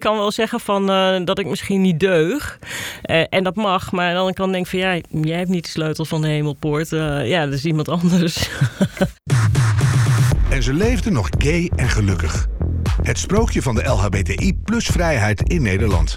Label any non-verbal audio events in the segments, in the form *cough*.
Ik kan wel zeggen van, eh, dat ik misschien niet deug. Eh, en dat mag. Maar andere kant denk ik van ja, jij hebt niet de sleutel van de hemelpoort. Eh, ja, dat is iemand anders. *laughs* En ze leefden nog gay en gelukkig. Het sprookje van de LHBTI plus vrijheid in Nederland.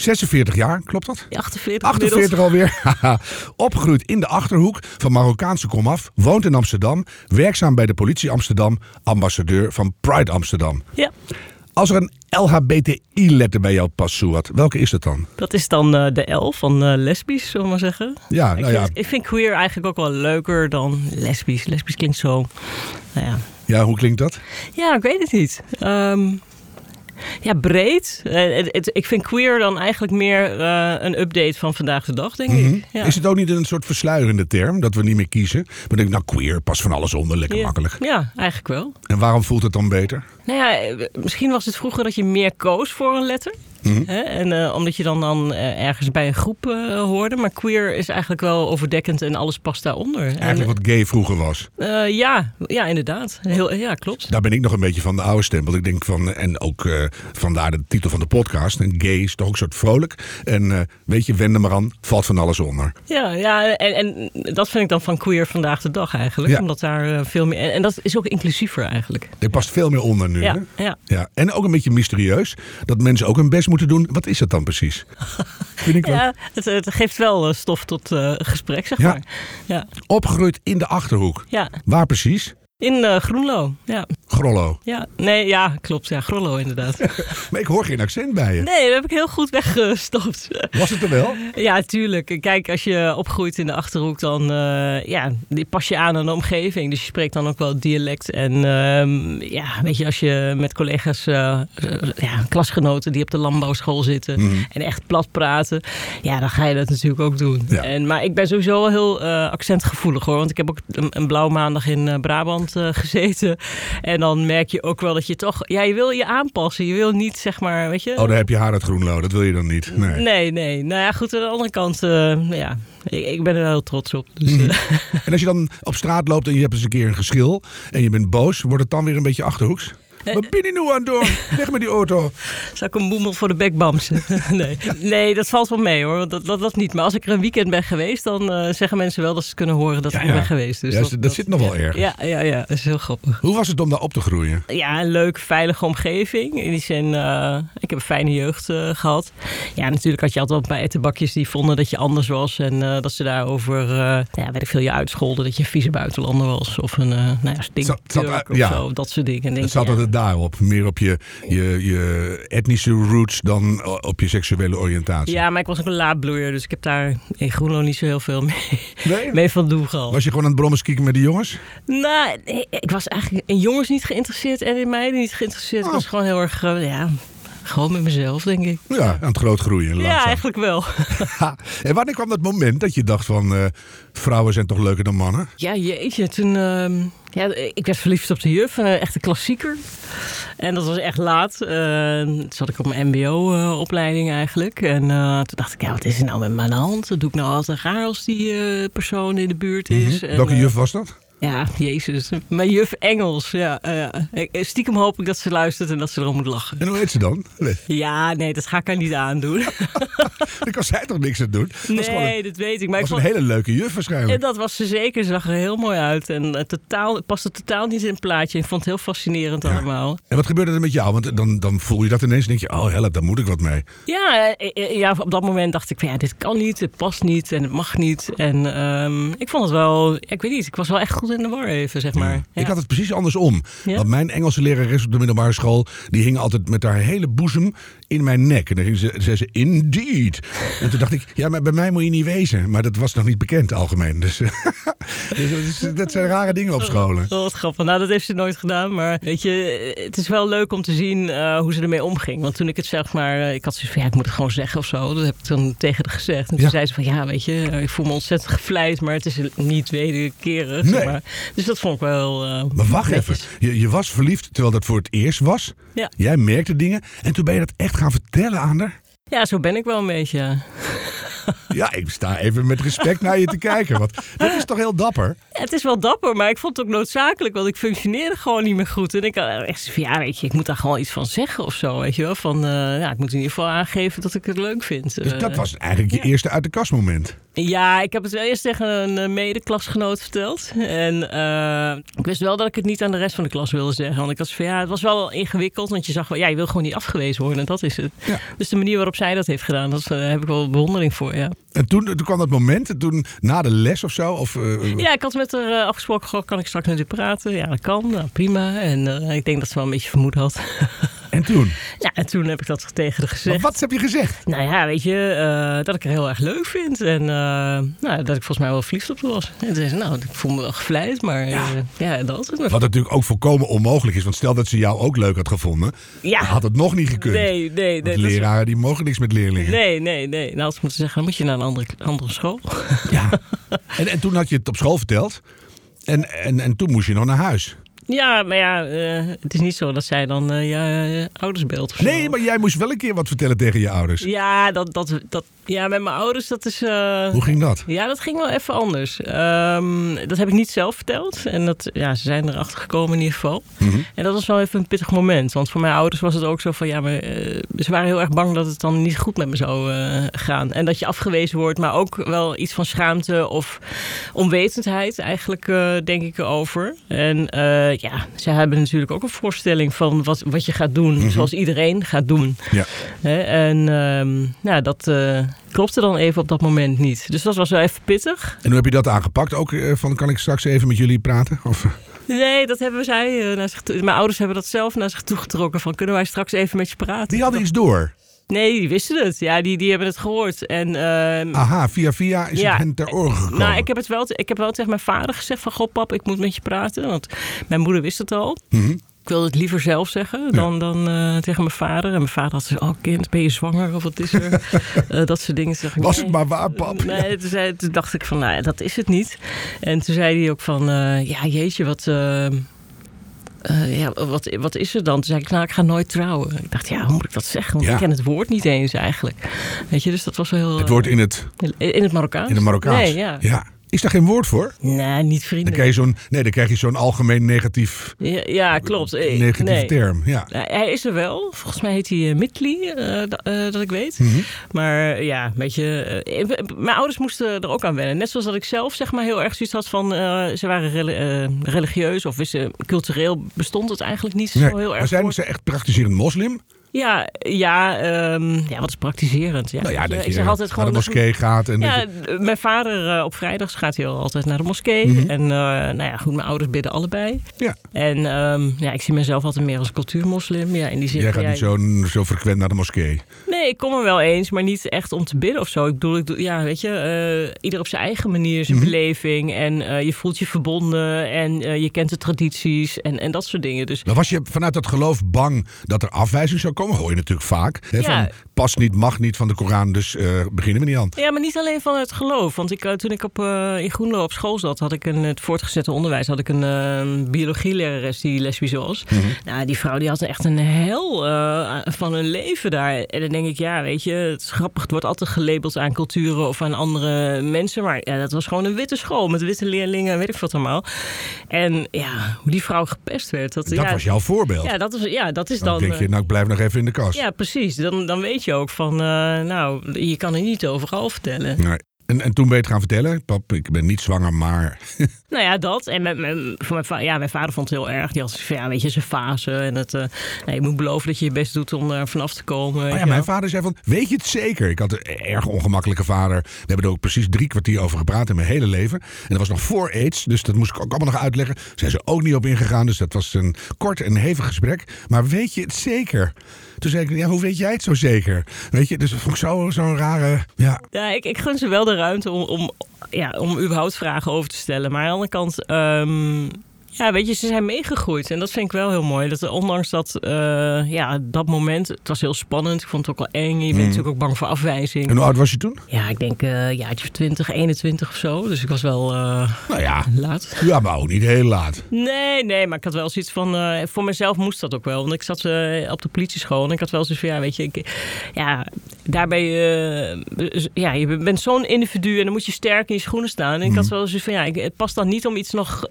46 jaar, klopt dat? 48 48 alweer. *laughs* Opgegroeid in de Achterhoek, van Marokkaanse komaf, woont in Amsterdam, werkzaam bij de politie Amsterdam, ambassadeur van Pride Amsterdam. Ja, Als er een LHBTI-letter bij jou past, Suat, welke is het dan? dat is dan eh, de L van eh, lesbisch, zullen we maar zeggen. Ja, ik, nou ja, vind, ik vind queer eigenlijk ook wel leuker dan lesbisch. Lesbisch klinkt zo... Nou ja, ja, hoe klinkt dat? Ja, ik weet het niet. Ehm, ja, breed. Eh, ik vind queer dan eigenlijk meer eh, een update van vandaag de dag, denk ik. Ja. Mhm. Is het ook niet een soort versluierende term, dat we niet meer kiezen? Maar denk ik, nou queer, pas van alles onder, lekker Ja. makkelijk. Ja, eigenlijk wel. En waarom voelt het dan beter? Nou ja, misschien was het vroeger dat je meer koos voor een letter. Mhm. Hè? En eh, omdat je dan, dan eh, ergens bij een groep eh, hoorde. Maar queer is eigenlijk wel overdekkend en alles past daaronder. En, Eigenlijk wat gay vroeger was. ja, ja, inderdaad. Heel, ja, klopt. Daar ben ik nog een beetje van de oude stempel. Ik denk van, en ook vandaar de titel van de podcast. En gay is toch ook een soort vrolijk. En weet je, wend er maar aan, valt van alles onder. Ja, ja en, en dat vind ik dan van queer vandaag de dag eigenlijk. Ja. Omdat daar veel meer... En, en dat is ook inclusiever eigenlijk. Er past veel meer onder nu. Ja, hè? ja. Ja. En ook een beetje mysterieus. Dat mensen ook hun best moeten doen. Wat is het dan precies? *laughs* Vind ik. Ja, het, het geeft wel eh, stof tot eh, gesprek, zeg Ja. maar. Ja, Opgegroeid in de Achterhoek. ja. Waar precies? In eh, Groenlo. Ja. Grollo. ja, nee, ja, klopt. Ja, Grollo inderdaad. *laughs* Maar ik hoor geen accent bij je. Nee, dat heb ik heel goed weggestopt. Was het er wel? Ja, tuurlijk. Kijk, als je opgroeit in de Achterhoek, dan eh, ja, die pas je aan aan de omgeving. Dus je spreekt dan ook wel dialect. En ehm, ja, weet je, als je met collega's, eh, ja, klasgenoten die op de landbouwschool zitten Mhm. en echt plat praten, ja, dan ga je dat natuurlijk ook doen. Ja. En, maar ik ben sowieso wel heel accentgevoelig hoor. Want ik heb ook een, een blauwe maandag in eh, Eh, gezeten. En dan merk je ook wel dat je toch, ja, je wil je aanpassen. Je wil niet, zeg maar, weet je. Oh, daar heb je haar uit Groenlo. Dat wil je dan niet. Nee. Nee, nee. Nou ja, goed, aan de andere kant, eh, ja, ik, ik ben er heel trots op. Dus, Mhm. eh, *laughs* En als je dan op straat loopt en je hebt eens een keer een geschil en je bent boos, wordt het dan weer een beetje achterhoeks? Wat ben je nu aan het doen? Weg met die auto. zou ik een boemel voor de bek bamsen? *laughs* nee. nee, dat valt wel mee hoor. Dat, dat, dat niet. Maar als ik er een weekend ben geweest, dan eh, zeggen mensen wel dat ze kunnen horen dat Ja, ik ja. ben geweest. Dus Ja, dat zit nog wel erg. Ja, ja, ja, dat is heel grappig. Hoe was het om daar op te groeien? Ja, een leuk, veilige omgeving. In die zin, eh, ik heb een fijne jeugd eh, gehad. Ja, natuurlijk had je altijd wel buitenbakjes die vonden dat je anders was. En dat ze daarover, ja, weet ik veel, je uitscholden dat je een vieze buitenlander was. Of een, eh nou ja, stinkturk of zo. Dat soort dingen. En denk Het ja, daarop. Meer op je, je, je etnische roots dan op je seksuele oriëntatie. Ja, maar ik was ook een laadbloeier, dus ik heb daar in Groenlo niet zo heel veel mee, Nee? *laughs* mee van doen gehad. Was je gewoon aan het brommen met de jongens? Nou, nee, ik was eigenlijk in jongens niet geïnteresseerd en in meiden niet geïnteresseerd. Ik Oh. was gewoon heel erg, eh, ja, gewoon met mezelf, denk ik. Ja, aan het groot groeien. Ja, Langzaam. eigenlijk wel. *laughs* en wanneer kwam dat moment dat je dacht van eh, vrouwen zijn toch leuker dan mannen? Ja, jeetje, toen... ehm, ja, ik werd verliefd op de juf, een echte klassieker. En dat was echt laat. Eh, toen zat ik op mijn mbo-opleiding eigenlijk. En eh, toen dacht ik, ja, wat is er nou met de hand? Dat doe ik nou altijd raar als die eh, persoon in de buurt is. Mhm. En, Welke eh, juf was dat? Ja, jezus. Mijn juf Engels, ja. ik- stiekem hoop ik dat ze luistert en dat ze erom moet lachen. En hoe heet ze dan? Nee, Ja, nee, dat ga ik haar niet aandoen. *laughs* daar kan zij toch niks aan doen? Dat een, Nee, dat weet ik. Maar ik was een vond, hele leuke juf waarschijnlijk. en dat was ze zeker. Ze zag er heel mooi uit. En eh, totaal, het paste totaal niet in het plaatje. Ik vond het heel fascinerend Ja. allemaal. En wat gebeurde er met jou? Want dan, dan voel je dat ineens en denk je, oh help, daar moet ik wat mee. Ja, eh, eh, ja, op dat moment dacht ik van ja, dit kan niet, het past niet en het mag niet. En ehm, ik vond het wel, ik weet niet, ik was wel echt goed in de war even, zeg maar. Ik had het precies andersom. Want mijn Engelse lerares op de middelbare school... die hing altijd met haar hele boezem in mijn nek. En dan ging ze, zei ze, indeed. En toen dacht ik, ja, maar bij mij moet je niet wezen. Maar dat was nog niet bekend algemeen. Dus, *laughs* dus dat zijn rare dingen op scholen. Oh, wat grappig. Nou, dat heeft ze nooit gedaan. Maar weet je, het is wel leuk om te zien uh, hoe ze ermee omging. Want toen ik het zeg maar, uh, ik had zoiets van, ja, ik moet het gewoon zeggen of zo. Dat heb ik dan tegen haar gezegd. En toen zei ze van, ja, weet je, ik voel me ontzettend gevleid. Maar het is niet wederkerig. Nee. Maar. Dus dat vond ik wel uh, Maar wacht even. Je, je was verliefd terwijl dat voor het eerst was. Ja. Jij merkte dingen. En toen ben je dat echt gaan vertellen aan haar? Ja, zo ben ik wel een beetje. Ja, ik sta even met respect naar je te kijken. Want dat is toch heel dapper? het is wel dapper, maar ik vond het ook noodzakelijk. Want ik functioneerde gewoon niet meer goed. En ik had echt van, ja, weet je, ik moet daar gewoon iets van zeggen of zo. Weet je wel? Van, uh, ja, ik moet in ieder geval aangeven dat ik het leuk vind. Dus dat was eigenlijk je eerste uit de kast moment? Ja, ik heb het wel eerst tegen een eh, medeklasgenoot verteld. En uh, ik wist wel dat ik het niet aan de rest van de klas wilde zeggen. Want ik was van, ja, het was wel ingewikkeld. Want je zag wel, ja, je wil gewoon niet afgewezen worden. En dat is het. Ja. Dus de manier waarop zij dat heeft gedaan, daar heb ik wel bewondering voor, ja. En toen, toen kwam dat moment, toen na de les of zo? Of, uh, ja, ik had met haar afgesproken, kan ik straks met u praten? Ja, dat kan, nou, prima. En uh, ik denk dat ze wel een beetje vermoed had. *laughs* En toen? Ja, en toen heb ik dat tegen haar gezegd. Maar wat heb je gezegd? Nou ja, weet je, uh, dat ik haar heel erg leuk vind. En uh, nou, dat ik volgens mij wel verliefd op haar was. En toen zei ze, nou, ik voel me wel gevleid, maar ja, uh, ja dat. Wat natuurlijk ook volkomen onmogelijk is. Want stel dat ze jou ook leuk had gevonden, ja. had het nog niet gekund. Nee, nee. nee leraren die mogen niks met leerlingen. Nee, nee, nee. Nou, als ze moeten zeggen, dan moet je naar een andere, andere school. Ja. en, en toen had je het op school verteld. En, en, en toen moest je nog naar huis. Ja, maar ja, uh, het is niet zo dat zij dan uh, ja, ouders beeld. Nee, maar jij moest wel een keer wat vertellen tegen je ouders. Ja, dat, dat, dat, ja met mijn ouders, dat is... Uh, Hoe ging dat? Ja, dat ging wel even anders. Um, dat heb ik niet zelf verteld. En dat, ja, ze zijn erachter gekomen in ieder geval. Mm -hmm. En dat was wel even een pittig moment. Want voor mijn ouders was het ook zo van... Ja, maar ze waren heel erg bang dat het dan niet goed met me zou gaan. En dat je afgewezen wordt. Maar ook wel iets van schaamte of onwetendheid eigenlijk, denk ik erover. En ja, zij hebben natuurlijk ook een voorstelling van wat, wat je gaat doen, Mhm. zoals iedereen gaat doen. Ja. Hè, en um, nou, dat klopte dan even op dat moment niet. Dus dat was wel even pittig. En hoe heb je dat aangepakt? Ook uh, van kan ik straks even met jullie praten? Of? Nee, dat hebben zij uh, naar zich toe. Mijn ouders hebben dat zelf naar zich toegetrokken. Van kunnen wij straks even met je praten? Die hadden iets door. Nee, die wisten het. Ja, die, die hebben het gehoord. En, uh, Aha, via via is ja, het hen ter oren gekomen. Nou, ik heb, het wel, ik heb wel tegen mijn vader gezegd van... Goh, pap, ik moet met je praten. Want mijn moeder wist het al. Mm -hmm. Ik wilde het liever zelf zeggen dan, ja. dan uh, tegen mijn vader. En mijn vader had gezegd, oh kind, ben je zwanger of wat is er? uh, *laughs* dat soort dingen. Zeg ik, Was nee. het maar waar, pap? Nee, toen, zei, toen dacht ik van, nou ja, dat is het niet. En toen zei hij ook van, uh, ja jeetje, wat... Uh, ja, wat, wat is er dan? Toen zei ik, nou, ik ga nooit trouwen. Ik dacht, ja, hoe moet ik dat zeggen? Want ja. ik ken het woord niet eens eigenlijk. Weet je, dus dat was wel heel... Het woord in het... In het Marokkaans? In het Marokkaans? Nee, ja. ja. Is daar geen woord voor? Nee, niet vrienden. Dan krijg je zo'n, nee, dan krijg je zo'n algemeen negatief, ja, ja klopt. negatieve nee. term. Ja. Hij is er wel. Volgens mij heet hij uh, Mitli, uh, uh, dat ik weet. Mm -hmm. Maar ja, weet je, mijn ouders moesten er ook aan wennen. Net zoals dat ik zelf zeg maar heel erg zoiets had van, ze waren rel religieus of wisten, cultureel bestond het eigenlijk niet nee, zo heel erg. Maar zijn voor. ze echt praktiserend moslim? Ja, ja, um, ja, wat is praktiserend? Ja, nou ja, dat ik zeg altijd gewoon naar de moskee gaat. En ja, je... mijn vader uh, op vrijdags gaat hij altijd naar de moskee. Mm -hmm. En uh, nou ja, goed, mijn ouders bidden allebei. Ja. En um, ja, ik zie mezelf altijd meer als cultuurmoslim. Ja, in die zin, jij gaat niet zo, zo frequent naar de moskee? Nee, ik kom er wel eens, maar niet echt om te bidden of zo. Ik bedoel, ik doe, ja, weet je, uh, ieder op zijn eigen manier, zijn Mhm. mm -hmm. beleving. En je voelt je verbonden en je kent de tradities en, en dat soort dingen. Dus maar was je vanuit dat geloof bang dat er afwijzing zou komen? Hoor je natuurlijk vaak. Hè, ja. van, past niet, mag niet van de Koran, dus uh, beginnen we niet aan. Ja, maar niet alleen van het geloof. Want ik, uh, toen ik op, uh, in Groenlo op school zat, had ik een, het voortgezette onderwijs, had ik een uh, biologielerares die lesbisch was. Mm -hmm. Nou, die vrouw die had echt een hel van een leven daar. En dan denk ik, ja, weet je, het is grappig. Het wordt altijd gelabeld aan culturen of aan andere mensen. Maar ja, dat was gewoon een witte school met witte leerlingen, weet ik wat allemaal. En ja, hoe die vrouw gepest werd. Dat, dat ja, was jouw voorbeeld. Ja, dat, was, ja, dat is dan. dan. denk je, nou, ik blijf nog even in de kast. Ja, precies. Dan, dan weet je ook van, uh, nou, je kan er niet overal vertellen. En, en toen ben je het gaan vertellen, pap, ik ben niet zwanger, maar... *laughs* nou ja, dat. En mijn, mijn, voor mijn, ja, mijn vader vond het heel erg. Die had van, ja, weet je, zijn fase. En het, uh, nee, je moet beloven dat je je best doet om er vanaf te komen. Oh ja, mijn vader zei van, weet je het zeker? Ik had een erg ongemakkelijke vader. We hebben er ook precies drie kwartier over gepraat in mijn hele leven. En dat was nog voor aids, dus dat moest ik ook allemaal nog uitleggen. Zijn ze ook niet op ingegaan, dus dat was een kort en hevig gesprek. Maar weet je het zeker? Toen zei ik, ja, hoe weet jij het zo zeker? Weet je, dus dat vond ik zo'n zo rare... Ja, ja ik, ik gun ze wel de ruimte om, om, ja, om überhaupt vragen over te stellen. Maar aan de andere kant... Um ja, weet je, ze zijn meegegroeid. En dat vind ik wel heel mooi. Dat ondanks dat, uh, ja, dat moment, het was heel spannend. Ik vond het ook wel eng. Je bent mm. natuurlijk ook bang voor afwijzing. En hoe oud was je toen? Ja, ik denk uh, ja, 20, 21 of zo. Dus ik was wel uh, nou ja, laat. Ja, maar ook niet heel laat. Nee, nee, maar ik had wel zoiets van, voor mezelf moest dat ook wel. Want ik zat op de politieschool en ik had wel zoiets van, ja, weet je, ik, ja, daarbij, ja, je bent zo'n individu en dan moet je sterk in je schoenen staan. En ik had mm. wel zoiets van, ja, het past dan niet om iets nog,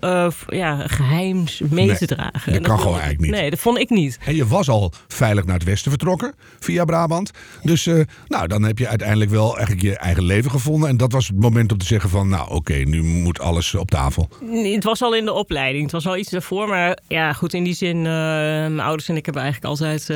ja, geheims mee te dragen. Dat, kan gewoon eigenlijk niet. Nee, dat vond ik niet. En je was al veilig naar het westen vertrokken via Brabant. Dus uh, nou, dan heb je uiteindelijk wel eigenlijk je eigen leven gevonden. En dat was het moment om te zeggen van, nou oké, nu moet alles op tafel. Het was al in de opleiding. Het was al iets daarvoor. Maar ja, goed, in die zin, mijn ouders en ik hebben eigenlijk altijd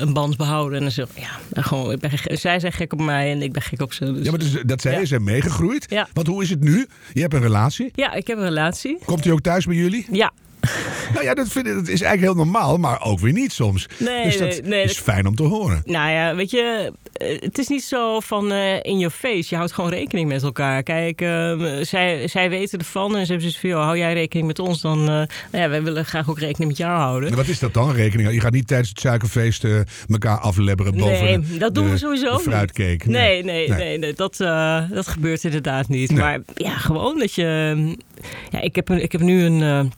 een band behouden. En dan zeg ja, gewoon, ik ben, zij zijn gek op mij en ik ben gek op ze. Dus, ja, maar dus, dat zij ja. zijn meegegroeid. Ja. Want hoe is het nu? Je hebt een relatie? Ja, ik heb een relatie. Komt hij ook thuis bij jullie? Ja. *laughs* Nou ja, dat, vind ik, dat is eigenlijk heel normaal, maar ook weer niet soms. Nee, dus dat nee, nee, is fijn om te horen. Nou ja, weet je, eh, het is niet zo van uh, in your face. Je houdt gewoon rekening met elkaar. Kijk, uh, zij, zij weten ervan en ze hebben zoiets van, hou jij rekening met ons, dan nou ja, wij willen graag ook rekening met jou houden. En wat is dat dan, rekening? Je gaat niet tijdens het suikerfeest elkaar aflebberen boven nee, de, dat doen we sowieso fruitcake. Nee, nee, nee, nee, nee dat, dat gebeurt inderdaad niet. Maar ja, gewoon dat je... Ja, ik heb, een, ik heb nu een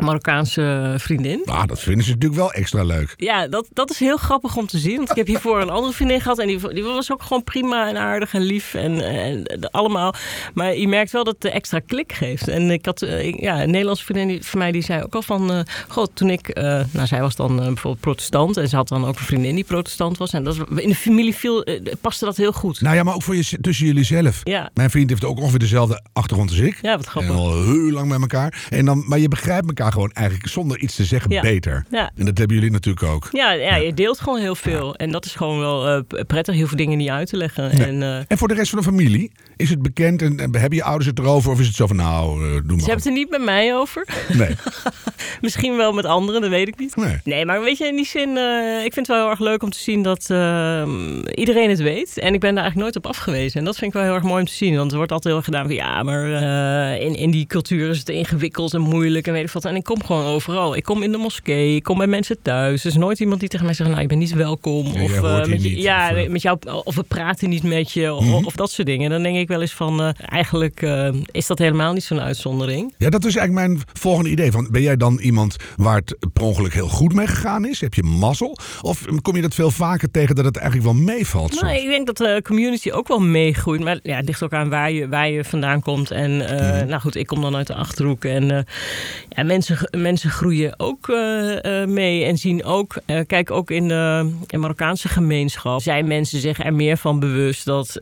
Marokkaanse vriendin. Ah, dat vinden ze natuurlijk wel extra leuk. Ja, dat, dat is heel grappig om te zien. Want ik heb hiervoor een andere vriendin gehad. En die, die was ook gewoon prima en aardig en lief. En, en allemaal. Maar je merkt wel dat het extra klik geeft. En ik had eh, ja, een Nederlandse vriendin van mij die zei ook al van... Uh, God, toen ik... Uh, nou, zij was dan bijvoorbeeld protestant. En ze had dan ook een vriendin die protestant was. En dat, in de familie viel, paste dat heel goed. Nou ja, maar ook voor je, tussen jullie zelf. Ja. Mijn vriend heeft ook ongeveer dezelfde achtergrond als ik. Ja, wat grappig. En al heel lang met elkaar. En dan, maar je begrijpt elkaar gewoon eigenlijk zonder iets te zeggen beter. Ja. En dat hebben jullie natuurlijk ook. Ja, ja, je deelt gewoon heel veel. En dat is gewoon wel uh, prettig, heel veel dingen niet uit te leggen. En, uh, en voor de rest van de familie? Is het bekend en, en hebben je ouders het erover? Of is het zo van nou, uh, doe maar. Ze hebben het er niet met mij over. Nee. *laughs* Misschien wel met anderen, dat weet ik niet. Nee, nee maar weet je, in die zin, ik vind het wel heel erg leuk om te zien dat ehm, iedereen het weet. En ik ben daar eigenlijk nooit op afgewezen. En dat vind ik wel heel erg mooi om te zien. Want er wordt altijd heel erg gedaan van ja, maar in, in die cultuur is het ingewikkeld en moeilijk en weet ik wat. En ik kom gewoon overal. Ik kom in de moskee, ik kom bij mensen thuis. Er is nooit iemand die tegen mij zegt, nou, je bent niet welkom. of, met ja, of, met jou, of we praten niet met je, of, mm -hmm. of, dat soort dingen. Dan denk ik wel eens van, uh, eigenlijk is dat helemaal niet zo'n uitzondering. Ja, dat is eigenlijk mijn volgende idee. Van, ben jij dan iemand waar het per ongeluk heel goed mee gegaan is? Heb je mazzel? Of kom je dat veel vaker tegen dat het eigenlijk wel meevalt? Nou, ik denk dat de community ook wel meegroeit. Maar ja, het ligt ook aan waar je, waar je vandaan komt. En mm -hmm. nou goed, ik kom dan uit de Achterhoek. En ja, mensen, mensen groeien ook mee en zien ook, kijk ook in de, in Marokkaanse gemeenschap, zijn mensen zich er meer van bewust dat,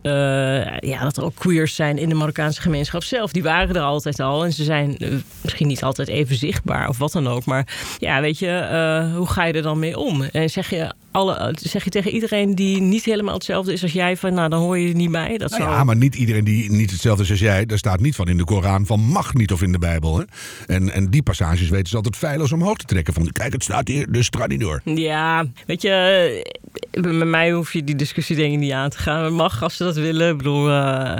ja, dat er ook queers zijn in de Marokkaanse gemeenschap zelf. Die waren er altijd al en ze zijn misschien niet altijd even zichtbaar of wat dan ook. Maar ja, weet je, hoe ga je er dan mee om? En zeg je alle, zeg je tegen iedereen die niet helemaal hetzelfde is als jij, van nou dan hoor je er niet bij. Dat nou zou... Ja, maar niet iedereen die niet hetzelfde is als jij, daar staat niet van in de Koran van mag niet of in de Bijbel. Hè? En, en die passages weten ze altijd feilloos omhoog te trekken. Van kijk, het staat hier, dus door. Ja, weet je, met mij hoef je die discussie denk ik niet aan te gaan. Het mag als ze dat willen. Ik bedoel, uh,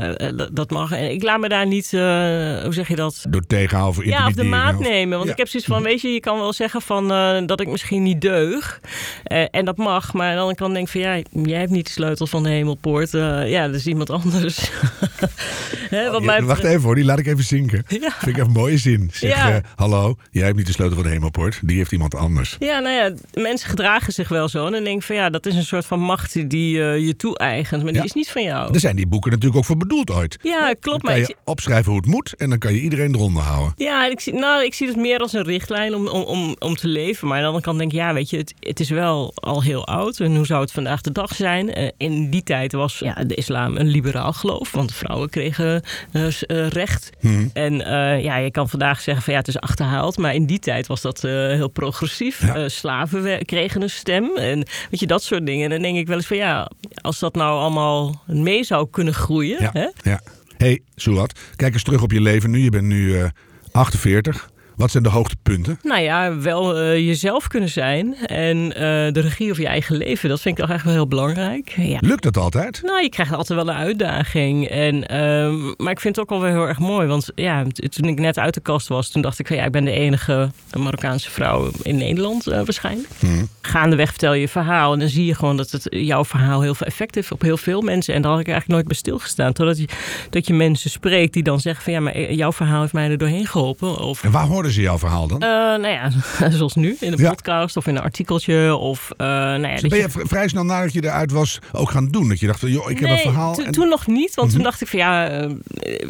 dat mag. En ik laat me daar niet, uh, hoe zeg je dat? Door tegenhouden Ja, of de maat nemen. Want ja. ik heb zoiets van, weet je, je kan wel zeggen van uh, dat ik misschien niet deug. en dat mag. Maar dan kan ik denken van, ja, jij hebt niet de sleutel van de hemelpoort. ja, dat is iemand anders. *laughs* Hè, wat Ja, mij Wacht even hoor, die laat ik even zinken. Ja. Vind ik even een mooie zin. Zeg, Ja. eh, hallo, jij hebt niet de sleutel van de hemelpoort. Die heeft iemand anders. Ja, nou ja, mensen gedragen zich wel zo. En dan denk ik van ja, dat is een soort van macht die eh, je toe-eigent. Maar die is niet van jou. Er zijn die boeken natuurlijk ook voor bedoeld ooit. Ja, klopt. Dan Maar kan je opschrijven hoe het moet en dan kan je iedereen eronder houden. Ja, ik zie, nou, ik zie het meer als een richtlijn om, om, om, om te leven. Maar aan de andere kant denk ik, ja, weet je, het, het is wel al heel oud. En hoe zou het vandaag de dag zijn? Eh, in die tijd was ja, de islam een liberaal geloof. Want vrouwen kregen eh, eh, recht. Hm. En eh, ja, je kan vandaag zeggen van ja, het is achterhaald. Maar in die tijd was dat eh, heel progressief. Ja. Eh, slaven kregen een stem. En weet je, dat soort dingen. En dan denk ik wel eens van ja, als dat nou allemaal mee zou kunnen groeien. Ja. Ja. hey, Suat, kijk eens terug op je leven nu. Je bent nu eh 48. Wat zijn de hoogtepunten? Nou ja, wel eh, jezelf kunnen zijn en eh, de regie over je eigen leven. Dat vind ik toch echt wel heel belangrijk. Ja. Lukt dat altijd? Nou, je krijgt altijd wel een uitdaging. En, ehm, maar ik vind het ook wel weer heel erg mooi. Want ja, toen ik net uit de kast was, toen dacht ik van ja, ik ben de enige Marokkaanse vrouw in Nederland eh, waarschijnlijk. Hm. Gaandeweg vertel je je verhaal en dan zie je gewoon dat het, jouw verhaal heel veel effect heeft op heel veel mensen. En daar had ik eigenlijk nooit bij stilgestaan. Totdat je, dat je mensen spreekt die dan zeggen van ja, maar jouw verhaal heeft mij er doorheen geholpen. Of En waar ze jouw verhaal dan? eh, nou ja, *laughs* zoals nu, in een Ja. podcast of in een artikeltje. Of, eh, nou ja, Dus ben je- vrij snel nadat je eruit was ook gaan doen? Dat je dacht, van, joh, ik heb een verhaal. to- en- toen nog niet. Want Mhm. toen dacht ik van ja, eh,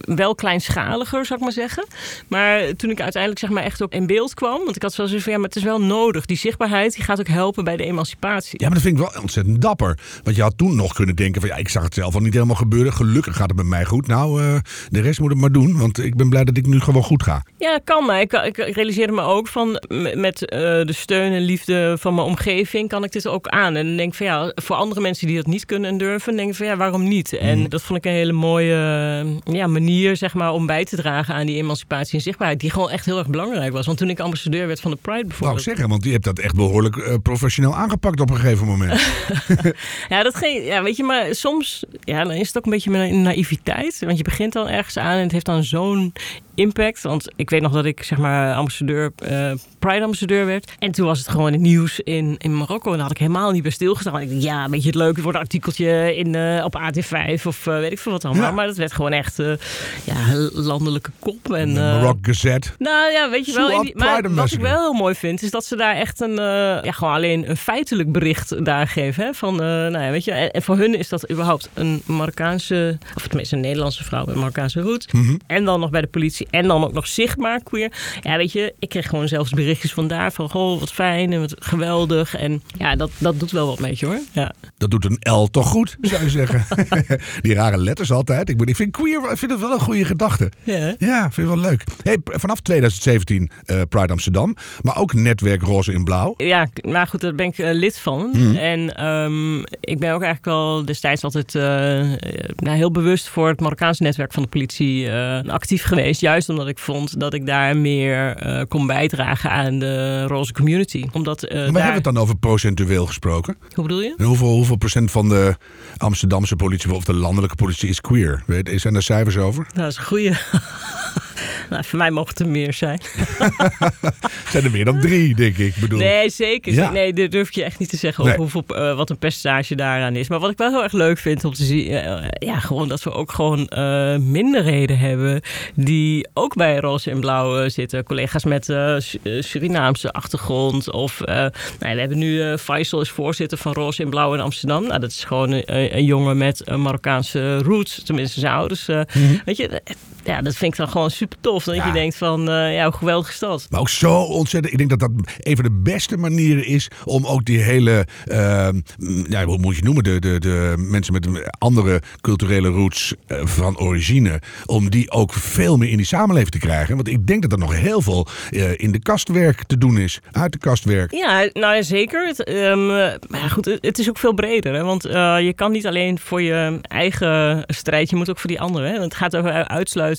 wel kleinschaliger zou ik maar zeggen. Maar toen ik uiteindelijk zeg maar echt ook in beeld kwam. Want ik had wel zoiets van ja, maar het is wel nodig. Die zichtbaarheid die gaat ook helpen bij de emancipatie. Ja, maar dat vind ik wel ontzettend dapper. Want je had toen nog kunnen denken van ja, ik zag het zelf al niet helemaal gebeuren. Gelukkig gaat het met mij goed. Nou, de rest moet het maar doen. Want ik ben blij dat ik nu gewoon goed ga. Ja, kan maar. Ik, ik, realiseerde me ook van met eh, de steun en liefde van mijn omgeving kan ik dit ook aan. En dan denk ik van ja, voor andere mensen die dat niet kunnen en durven, denk ik van ja, waarom niet? En dat vond ik een hele mooie ja, manier zeg maar om bij te dragen aan die emancipatie en zichtbaarheid, die gewoon echt heel erg belangrijk was. Want toen ik ambassadeur werd van de Pride bijvoorbeeld. zeggen, want je hebt dat echt behoorlijk eh, professioneel aangepakt op een gegeven moment. *laughs* Ja, dat geen, ja, weet je, maar soms ja, dan is het ook een beetje mijn naïviteit. Want je begint dan ergens aan en het heeft dan zo'n impact. Want ik weet nog dat ik zeg maar ambassadeur, eh, Pride ambassadeur werd. En toen was het gewoon het nieuws in, in Marokko. En daar had ik helemaal niet bij stilgestaan. Want ik dacht, ja, weet je, het leuk, het wordt een artikeltje in, eh, op AT5 of eh, weet ik veel wat allemaal. Ja. Maar dat werd gewoon echt ja, landelijke kop. En, Marok Gazette. nou ja, weet je wel. Swat in die- maar wat ik wel heel mooi vind, is dat ze daar echt een, ja, gewoon alleen een feitelijk bericht daar geven. Hè? Van, nou ja, weet je, en, en voor hun is dat überhaupt een Marokkaanse, of tenminste een Nederlandse vrouw met Marokkaanse roots. Mhm. En dan nog bij de politie. En dan ook nog zichtbaar queer. Ja, weet je, ik kreeg gewoon zelfs berichtjes vandaar van, goh, wat fijn en wat geweldig. En ja, dat, dat doet wel wat met je hoor. Ja. Dat doet een L toch goed, zou je zeggen. *laughs* Die rare letters altijd. Ik, ik vind queer ik vind het wel een goede gedachte. Ja. Ja, vind ik wel leuk. Hey, vanaf 2017 eh, Pride Amsterdam. Maar ook netwerk Roze in Blauw. Ja, maar goed, daar ben ik eh, lid van. Mhm. En ehm, ik ben ook eigenlijk al destijds altijd nou, heel bewust voor het Marokkaanse netwerk van de politie actief geweest. Juist omdat ik vond dat ik daar meer eh, kon bijdragen aan de roze community. Omdat, eh, Maar daar- hebben we het dan over procentueel gesproken? Hoe bedoel je? En hoeveel, hoeveel procent van de Amsterdamse politie of de landelijke politie is queer? Weet, zijn er cijfers over? Dat is een goeie. *laughs* nou, voor mij mogen het er meer zijn. *laughs* Zijn er meer dan drie, denk ik. Bedoel, Nee, zeker. Ja. Nee, dat durf ik je echt niet te zeggen Nee. hoeveel, eh, wat een percentage daaraan is. Maar wat ik wel heel erg leuk vind om te zien, eh, ja, gewoon dat we ook gewoon eh, minderheden hebben die ook bij Roze en Blauw eh, zitten. Collega's met eh, Su- eh, Surinaamse achtergrond. Of eh, nou, we hebben nu eh, Faisal is voorzitter van Roze en Blauw in Amsterdam. Nou, dat is gewoon een, een jongen met een Marokkaanse roots, tenminste zijn ouders. eh, Weet je, eh, ja, dat vind ik dan gewoon super tof. Dat Ja. je denkt van, eh, ja, hoe geweldig is dat? Maar ook zo ontzettend. Ik denk dat dat een van de beste manieren is om ook die hele. eh, ja, hoe moet je het noemen? De, de, de mensen met andere culturele roots eh, van origine. Om die ook veel meer in die samenleving te krijgen. Want ik denk dat er nog heel veel eh, in de kastwerk te doen is. Uit de kastwerk. Ja, nou ja, zeker. Het, ehm, maar goed, het, het is ook veel breder. Hè? Want je kan niet alleen voor je eigen strijd, je moet ook voor die anderen. Hè? Want het gaat over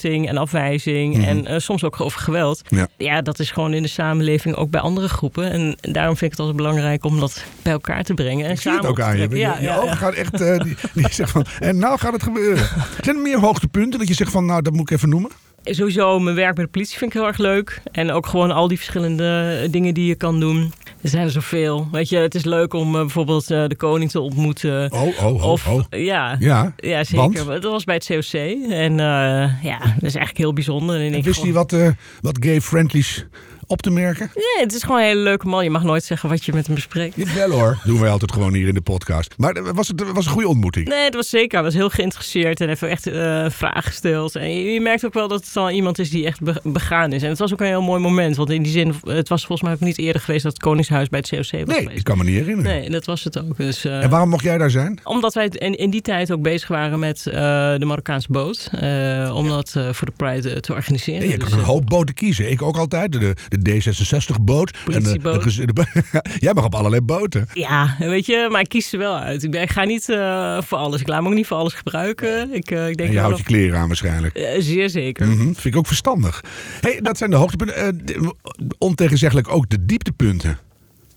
en afwijzing Mhm. en eh, soms ook over geweld. Ja. dat is gewoon in de samenleving ook bij andere groepen. En daarom vind ik het altijd belangrijk om dat bij elkaar te brengen. En Ik zie het samen ook aan je. je, Ja, je ogen ja. gaan echt. eh, die, die zegt van. En nou gaat het gebeuren. *laughs* Zijn er meer hoogtepunten dat je zegt van. Nou, dat moet ik even noemen? Sowieso mijn werk bij de politie vind ik heel erg leuk. En ook gewoon al die verschillende dingen die je kan doen. Er zijn er zoveel. Weet je, het is leuk om uh, bijvoorbeeld uh, de koning te ontmoeten. Oh, oh, oh. Of, oh. Ja, Ja, ja, zeker. Dat was bij het COC. En ja, dat is eigenlijk heel bijzonder. En En wist hij wat, wat gay-friendlies op te merken? Nee, het is gewoon een hele leuke man. Je mag nooit zeggen wat je met hem bespreekt. Dit wel hoor. Doen wij altijd gewoon hier in de podcast. Maar was het was een goede ontmoeting? Nee, het was zeker. Hij was heel geïnteresseerd en heeft echt uh, vragen gesteld. En je, je, merkt ook wel dat het al iemand is die echt begaan is. En het was ook een heel mooi moment. Want in die zin, het was volgens mij ook niet eerder geweest dat het Koningshuis bij het COC was nee, geweest. ik kan me niet herinneren. Nee, dat was het ook. Dus, uh, en waarom mocht jij daar zijn? Omdat wij in, in die tijd ook bezig waren met uh, de Marokkaanse boot. Om dat voor de Pride te organiseren. Je kan dus, een hoop boten kiezen. Ik ook altijd. De, de D66 boot. En de, de, de, *laughs* jij mag op allerlei boten. Ja, weet je, maar ik kies er wel uit. Ik, ben, ik ga niet uh, voor alles. Ik laat me ook niet voor alles gebruiken. Ik, uh, ik denk en je houdt je kleren aan waarschijnlijk. Uh, zeer zeker. Mm -hmm. Vind ik ook verstandig. Hey, dat zijn de hoogtepunten. ontegenzeggelijk ook de dieptepunten.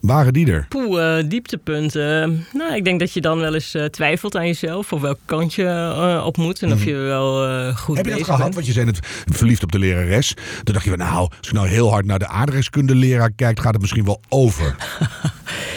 Waren die er? Poeh, uh, dieptepunten. Nou, ik denk dat je dan wel eens uh, twijfelt aan jezelf. Of welke kant je uh, op moet. En mm. of je wel goed Heb je dat gehad? bent. Want je het verliefd op de lerares. Toen dacht je van nou, als je nou heel hard naar de aardrijkskundeleraar kijkt, gaat het misschien wel over. *laughs*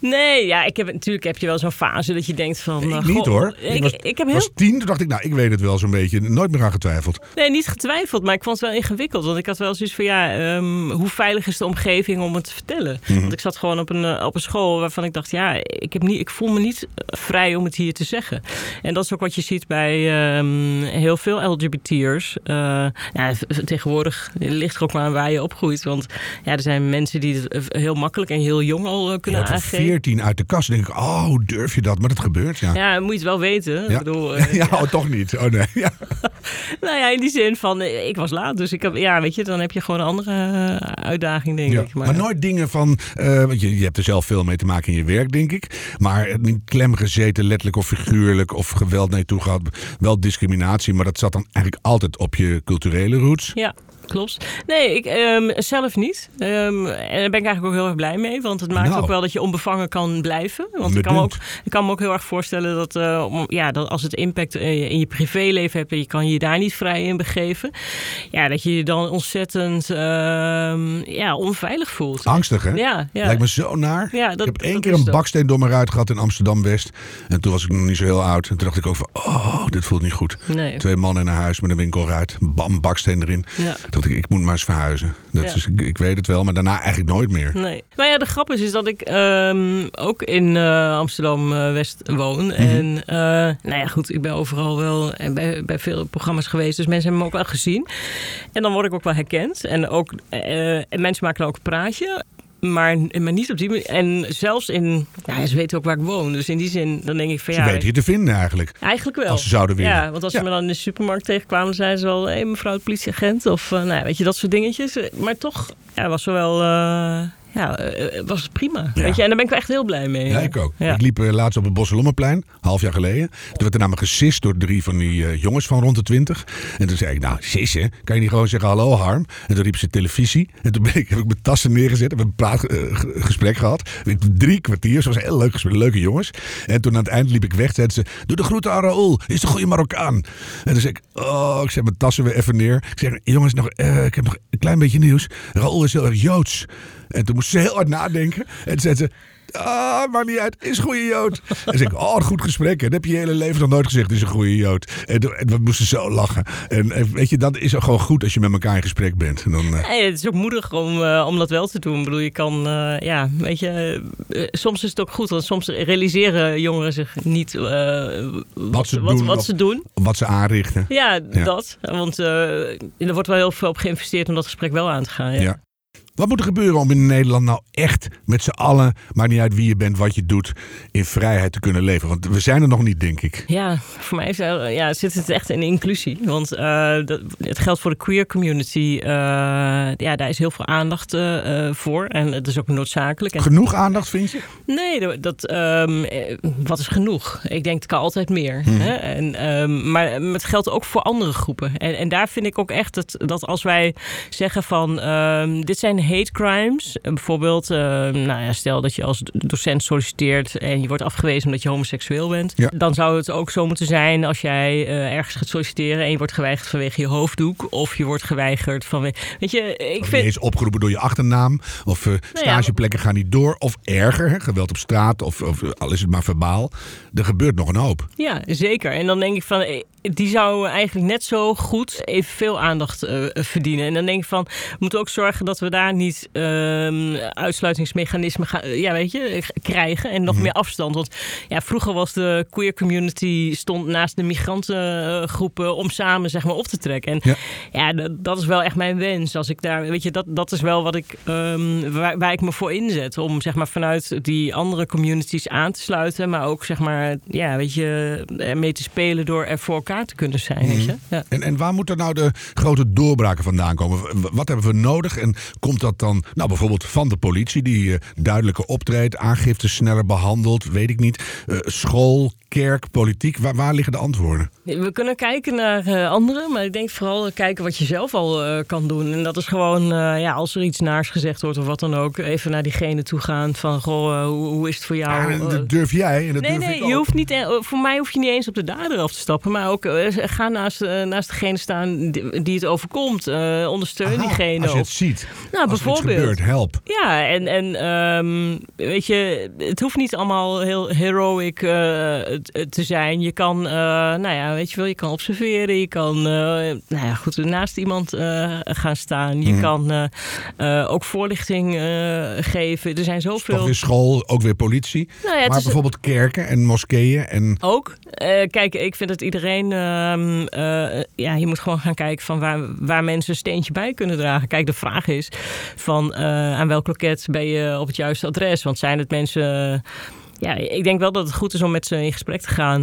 Nee, ja, ik heb, natuurlijk heb je wel zo'n fase dat je denkt van... Nee, uh, ik niet goh, hoor. Ik, Ik was, ik heb heel... was tien, toen dacht ik, nou, ik weet het wel zo'n beetje. Nooit meer aan getwijfeld. Nee, niet getwijfeld, maar ik vond het wel ingewikkeld. Want ik had wel zoiets van, ja, um, hoe veilig is de omgeving om het te vertellen? Mhm. Want ik zat gewoon op een, uh, op een school waarvan ik dacht, ja, ik, heb niet, ik voel me niet vrij om het hier te zeggen. En dat is ook wat je ziet bij um, heel veel LGBT'ers. Uh, ja, tegenwoordig ligt er ook maar aan waar je opgroeit. Want ja, er zijn mensen die het heel makkelijk en heel jong al uh, kunnen ja, aangeven. 14 uit de kast denk ik, oh, durf je dat? Maar dat gebeurt, ja. Ja, moet je het wel weten. Ja, Ik bedoel, *laughs* uh, ja, oh, toch niet. Oh nee. Ja. *laughs* nou ja, in die zin van, uh, ik was laat. Dus ik heb, ja, weet je, dan heb je gewoon een andere uh, uitdaging, denk ik. Maar, maar, nooit dingen van, want je, je hebt er zelf veel mee te maken in je werk, denk ik. Maar niet klem gezeten, letterlijk of figuurlijk, of geweld naar je toe gehad. Wel discriminatie, maar dat zat dan eigenlijk altijd op je culturele roots. Ja, klopt. Nee, ik um, zelf niet. Um, en daar ben ik eigenlijk ook heel erg blij mee. Want het maakt nou. ook wel dat je onbevangen kan blijven. Want ik kan, me ook, ik kan me ook heel erg voorstellen dat, uh, om, ja, dat als het impact in je privéleven hebt... en je kan je daar niet vrij in begeven... Ja, dat je je dan ontzettend uh, ja, onveilig voelt. Angstig, hè? Ja, ja. Lijkt me zo naar. Ja, dat, ik heb één keer een baksteen door mijn ruit gehad in Amsterdam-West. En toen was ik nog niet zo heel oud. En toen dacht ik ook van, oh, dit voelt niet goed. Nee. Twee mannen in een huis met een winkelruit. Bam, baksteen erin. Ja. Ik, ik moet maar eens verhuizen. Dat Ja. is, ik, ik weet het wel, maar daarna eigenlijk nooit meer. Nee. Maar ja, de grap is, is dat ik um, ook in uh, Amsterdam-West woon. Mhm. En uh, nou ja, goed, ik ben overal wel en bij, bij veel programma's geweest. Dus mensen hebben me ook wel gezien. En dan word ik ook wel herkend. En, ook, uh, en mensen maken dan ook een praatje. Maar, maar niet op die manier. En zelfs in... Ja, ze weten ook waar ik woon. Dus in die zin, dan denk ik van Ze ja... weten je te vinden eigenlijk. Eigenlijk wel. Als ze zouden willen. Ja, want als Ja. ze me dan in de supermarkt tegenkwamen... zeiden ze wel, hé hey, mevrouw de politieagent. Of uh, nou, weet je, dat soort dingetjes. Maar toch ja, was ze wel... Uh, ja, uh, was het prima. Ja. Weet je? En daar ben ik wel echt heel blij mee. Ja, ik ook. Ja. Ik liep uh, laatst op het Bosselommerplein, half jaar geleden. Toen werd er namelijk gesist door drie van die uh, jongens van rond de twintig. En toen zei ik, nou, sissen, kan je niet gewoon zeggen hallo Harm? En toen riep ze televisie. En toen ben ik, heb ik mijn tassen neergezet, heb een praatgesprek gehad. Drie kwartier, ze was een heel leuk gesprek, leuke jongens. En toen aan het eind liep ik weg, zeiden ze, doe de groeten aan Raoul, is de goede Marokkaan. En toen zei ik, oh, ik zet mijn tassen weer even neer. Ik zeg, jongens, nog, ik heb nog een klein beetje nieuws. Raoul is heel erg Joods. En toen moest ze heel hard nadenken. En toen zei ze... Ah, maakt niet uit. Is een goede Jood. En zei ik, oh, een goed gesprek. Dat heb je je hele leven nog nooit gezegd, is een goede Jood. En, en we moesten zo lachen. En, en weet je, dan is gewoon goed als je met elkaar in gesprek bent. En dan, uh... nee, het is ook moedig om, uh, om dat wel te doen. Ik bedoel, je kan, uh, ja, weet je, soms is het ook goed. Want soms realiseren jongeren zich niet wat, wat, ze, wat, doen, wat ze doen. Wat ze aanrichten. Ja, ja. dat. Want er wordt wel heel veel op geïnvesteerd om dat gesprek wel aan te gaan. Ja. ja. Wat moet er gebeuren om in Nederland nou echt met z'n allen, maar niet uit wie je bent, wat je doet, in vrijheid te kunnen leven? Want we zijn er nog niet, denk ik. Ja, voor mij is, ja, zit het echt in inclusie. Want uh, dat, het geldt voor de queer community. Uh, ja, daar is heel veel aandacht uh, voor. En het is ook noodzakelijk. En genoeg aandacht, vind je? Nee, dat, um, wat is genoeg? Ik denk, het kan altijd meer. Hmm. Hè? En, um, maar het geldt ook voor andere groepen. En, en daar vind ik ook echt dat, dat als wij zeggen van... Um, dit zijn hate crimes. Eh, bijvoorbeeld, uh, nou ja, stel dat je als docent solliciteert en je wordt afgewezen omdat je homoseksueel bent. Ja. Dan zou het ook zo moeten zijn als jij uh, ergens gaat solliciteren en je wordt geweigerd vanwege je hoofddoek. Of je wordt geweigerd vanwege. Weet je, ik vind. is opgeroepen door je achternaam. Of uh, stageplekken gaan niet door. Of erger, hè, geweld op straat. Of, of al is het maar verbaal. Er gebeurt nog een hoop. Ja, zeker. En dan denk ik van die zou eigenlijk net zo goed evenveel aandacht uh, verdienen. En dan denk ik van, we moeten ook zorgen dat we daar niet uh, uitsluitingsmechanismen gaan, ja, weet je, krijgen en nog mm. meer afstand. Want ja, vroeger was de queer community stond naast de migrantengroepen om samen zeg maar op te trekken. En ja, ja dat, dat, is wel echt mijn wens. Als ik daar, weet je, dat, dat is wel wat ik, um, waar, waar, ik me voor inzet. Om zeg maar vanuit die andere communities aan te sluiten, maar ook zeg maar, ja, weet je, mee te spelen door ervoor te kunnen zijn. Weet je? Ja. En, en waar moeten nou de grote doorbraken vandaan komen? Wat hebben we nodig? En komt dat dan nou, bijvoorbeeld van de politie, die uh, duidelijker optreedt, aangifte sneller behandelt, weet ik niet. Uh, school, kerk, politiek, waar, waar, liggen de antwoorden? We kunnen kijken naar uh, anderen, maar ik denk vooral kijken wat je zelf al kan doen. En dat is gewoon, ja, als er iets naars gezegd wordt of wat dan ook, even naar diegene toe gaan van, goh, hoe, hoe, is het voor jou? Ja, dat durf jij en dat nee, durf nee, ik je hoeft niet, voor mij hoef je niet eens op de dader af te stappen, maar ook ook uh, ga naast, uh, naast degene staan die, het overkomt. Uh, ondersteun Aha, diegene. Als je het ziet. Nou, als bijvoorbeeld. gebeurt, help. Ja, en, en um, weet je, het hoeft niet allemaal heel heroic te zijn. Je kan, nou ja, weet je wel, je kan observeren. Je kan, nou ja, goed, naast iemand gaan staan. Je mm. kan ook voorlichting geven. Er zijn zoveel. Toch weer school, ook weer politie. Nou ja, maar is... bijvoorbeeld kerken en moskeeën. En... Ook. kijk, ik vind dat iedereen, uh, uh, ja, je moet gewoon gaan kijken van waar, waar mensen een steentje bij kunnen dragen. Kijk, de vraag is van uh, aan welk loket ben je op het juiste adres? Want zijn het mensen ja, ik denk wel dat het goed is om met ze in gesprek te gaan.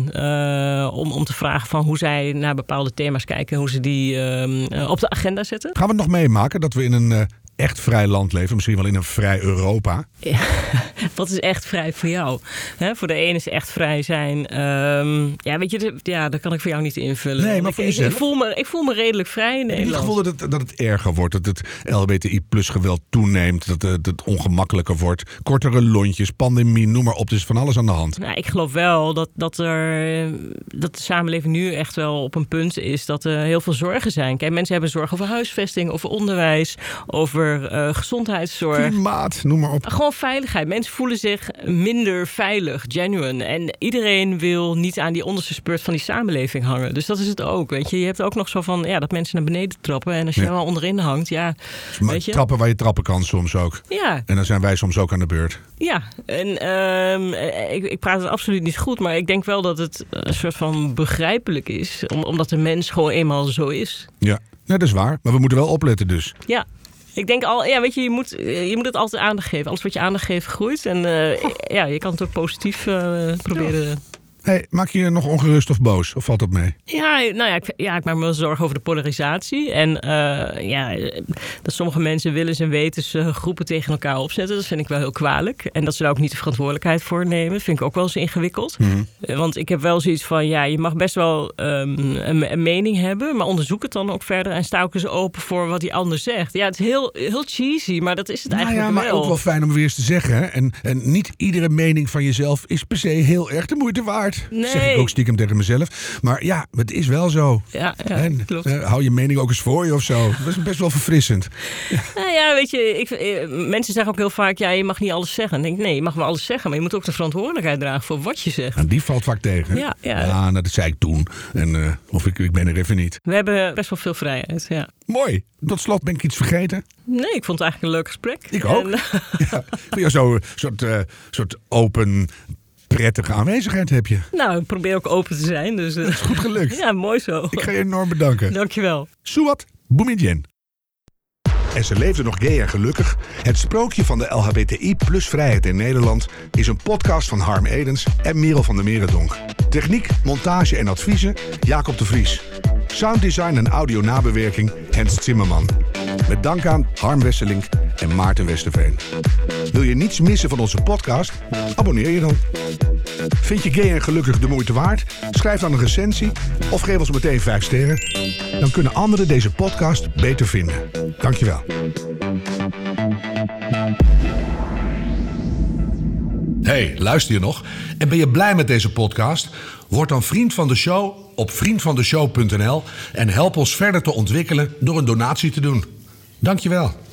Om, om te vragen van hoe zij naar bepaalde thema's kijken. En hoe ze die uh, op de agenda zetten. Gaan we het nog meemaken dat we in een echt vrij land leven? Misschien wel in een vrij Europa? Ja, *laughs* wat is echt vrij voor jou? He, voor de ene is echt vrij zijn. Um, ja, weet je, ja, dat kan ik voor jou niet invullen. Nee, maar ik, voor ik, jezelf? ik, voel me, ik voel me redelijk vrij in Nederland. Het gevoel dat het, dat het erger wordt? Dat het LBTI plus geweld toeneemt? Dat het, het ongemakkelijker wordt? Kortere lontjes, pandemie, noem maar op. Is van alles aan de hand. Nou, ik geloof wel dat, dat, er, dat de samenleving nu echt wel op een punt is dat er heel veel zorgen zijn. Kijk, mensen hebben zorgen over huisvesting, over onderwijs, over uh, gezondheidszorg. Klimaat, noem maar op. Gewoon veiligheid. Mensen voelen zich minder veilig, genuine. En iedereen wil niet aan die onderste spurt van die samenleving hangen. Dus dat is het ook. Weet je, je hebt ook nog zo van ja, dat mensen naar beneden trappen. En als je ja. er onderin hangt, ja. Maar weet je? trappen waar je trappen kan soms ook. Ja. En dan zijn wij soms ook aan de beurt. Ja, en um, ik, ik praat het absoluut niet goed, maar ik denk wel dat het een soort van begrijpelijk is. Om, omdat de mens gewoon eenmaal zo is. Ja, nee, dat is waar. Maar we moeten wel opletten dus. Ja, ik denk al, ja, weet je, je moet, je moet het altijd aandacht geven. Alles wat je aandacht geeft groeit. En uh, ja, je kan het ook positief uh, proberen. Ja. Hey, maak je je nog ongerust of boos? Of valt dat mee? Ja, nou ja, ik, ja, ik maak me wel zorgen over de polarisatie. En uh, ja, dat sommige mensen willen en weten ze groepen tegen elkaar opzetten. Dat vind ik wel heel kwalijk. En dat ze daar ook niet de verantwoordelijkheid voor nemen. Vind ik ook wel eens ingewikkeld. Mm -hmm. Want ik heb wel zoiets van, ja, je mag best wel um, een, een, mening hebben. Maar onderzoek het dan ook verder. En sta ook eens open voor wat die ander zegt. Ja, het is heel, heel cheesy, maar dat is het nou eigenlijk ja, maar wel. ook wel fijn om weer eens te zeggen. En, en niet iedere mening van jezelf is per se heel erg de moeite waard. Nee. Zeg ik ook stiekem tegen mezelf. Maar ja, het is wel zo. Ja, ja en, klopt. Uh, hou je mening ook eens voor je of zo. Dat is best wel verfrissend. Ja. Nou ja, weet je, ik, mensen zeggen ook heel vaak, ja, je mag niet alles zeggen. Dan denk ik, nee, je mag wel alles zeggen, maar je moet ook de verantwoordelijkheid dragen voor wat je zegt. En die valt vaak tegen. Ja, ja. ja nou, dat zei ik toen. En, uh, of ik, ik ben er even niet. We hebben best wel veel vrijheid, ja. Mooi. Tot slot ben ik iets vergeten. Nee, ik vond het eigenlijk een leuk gesprek. Ik ook. En, *laughs* ja, zo'n soort, uh, soort open prettige aanwezigheid heb je. Nou, ik probeer ook open te zijn. Dus, dat is goed gelukt. *laughs* ja, mooi zo. Ik ga je enorm bedanken. Dankjewel. Suwat Boumidjen. En ze leefde nog gay en gelukkig. Het sprookje van de LHBTI plus vrijheid in Nederland is een podcast van Harm Edens en Merel van der Merendonk. Techniek, montage en adviezen Jacob de Vries. Sounddesign en audio nabewerking Hens Zimmerman. Met dank aan Harm Wesselink en Maarten Westerveen. Wil je niets missen van onze podcast? Abonneer je dan. Vind je gay en gelukkig de moeite waard? Schrijf dan een recensie of geef ons meteen 5 sterren. Dan kunnen anderen deze podcast beter vinden. Dankjewel. Hey, luister je nog? En ben je blij met deze podcast? Word dan vriend van de show op vriendvandeshow.nl en help ons verder te ontwikkelen door een donatie te doen. Dankjewel.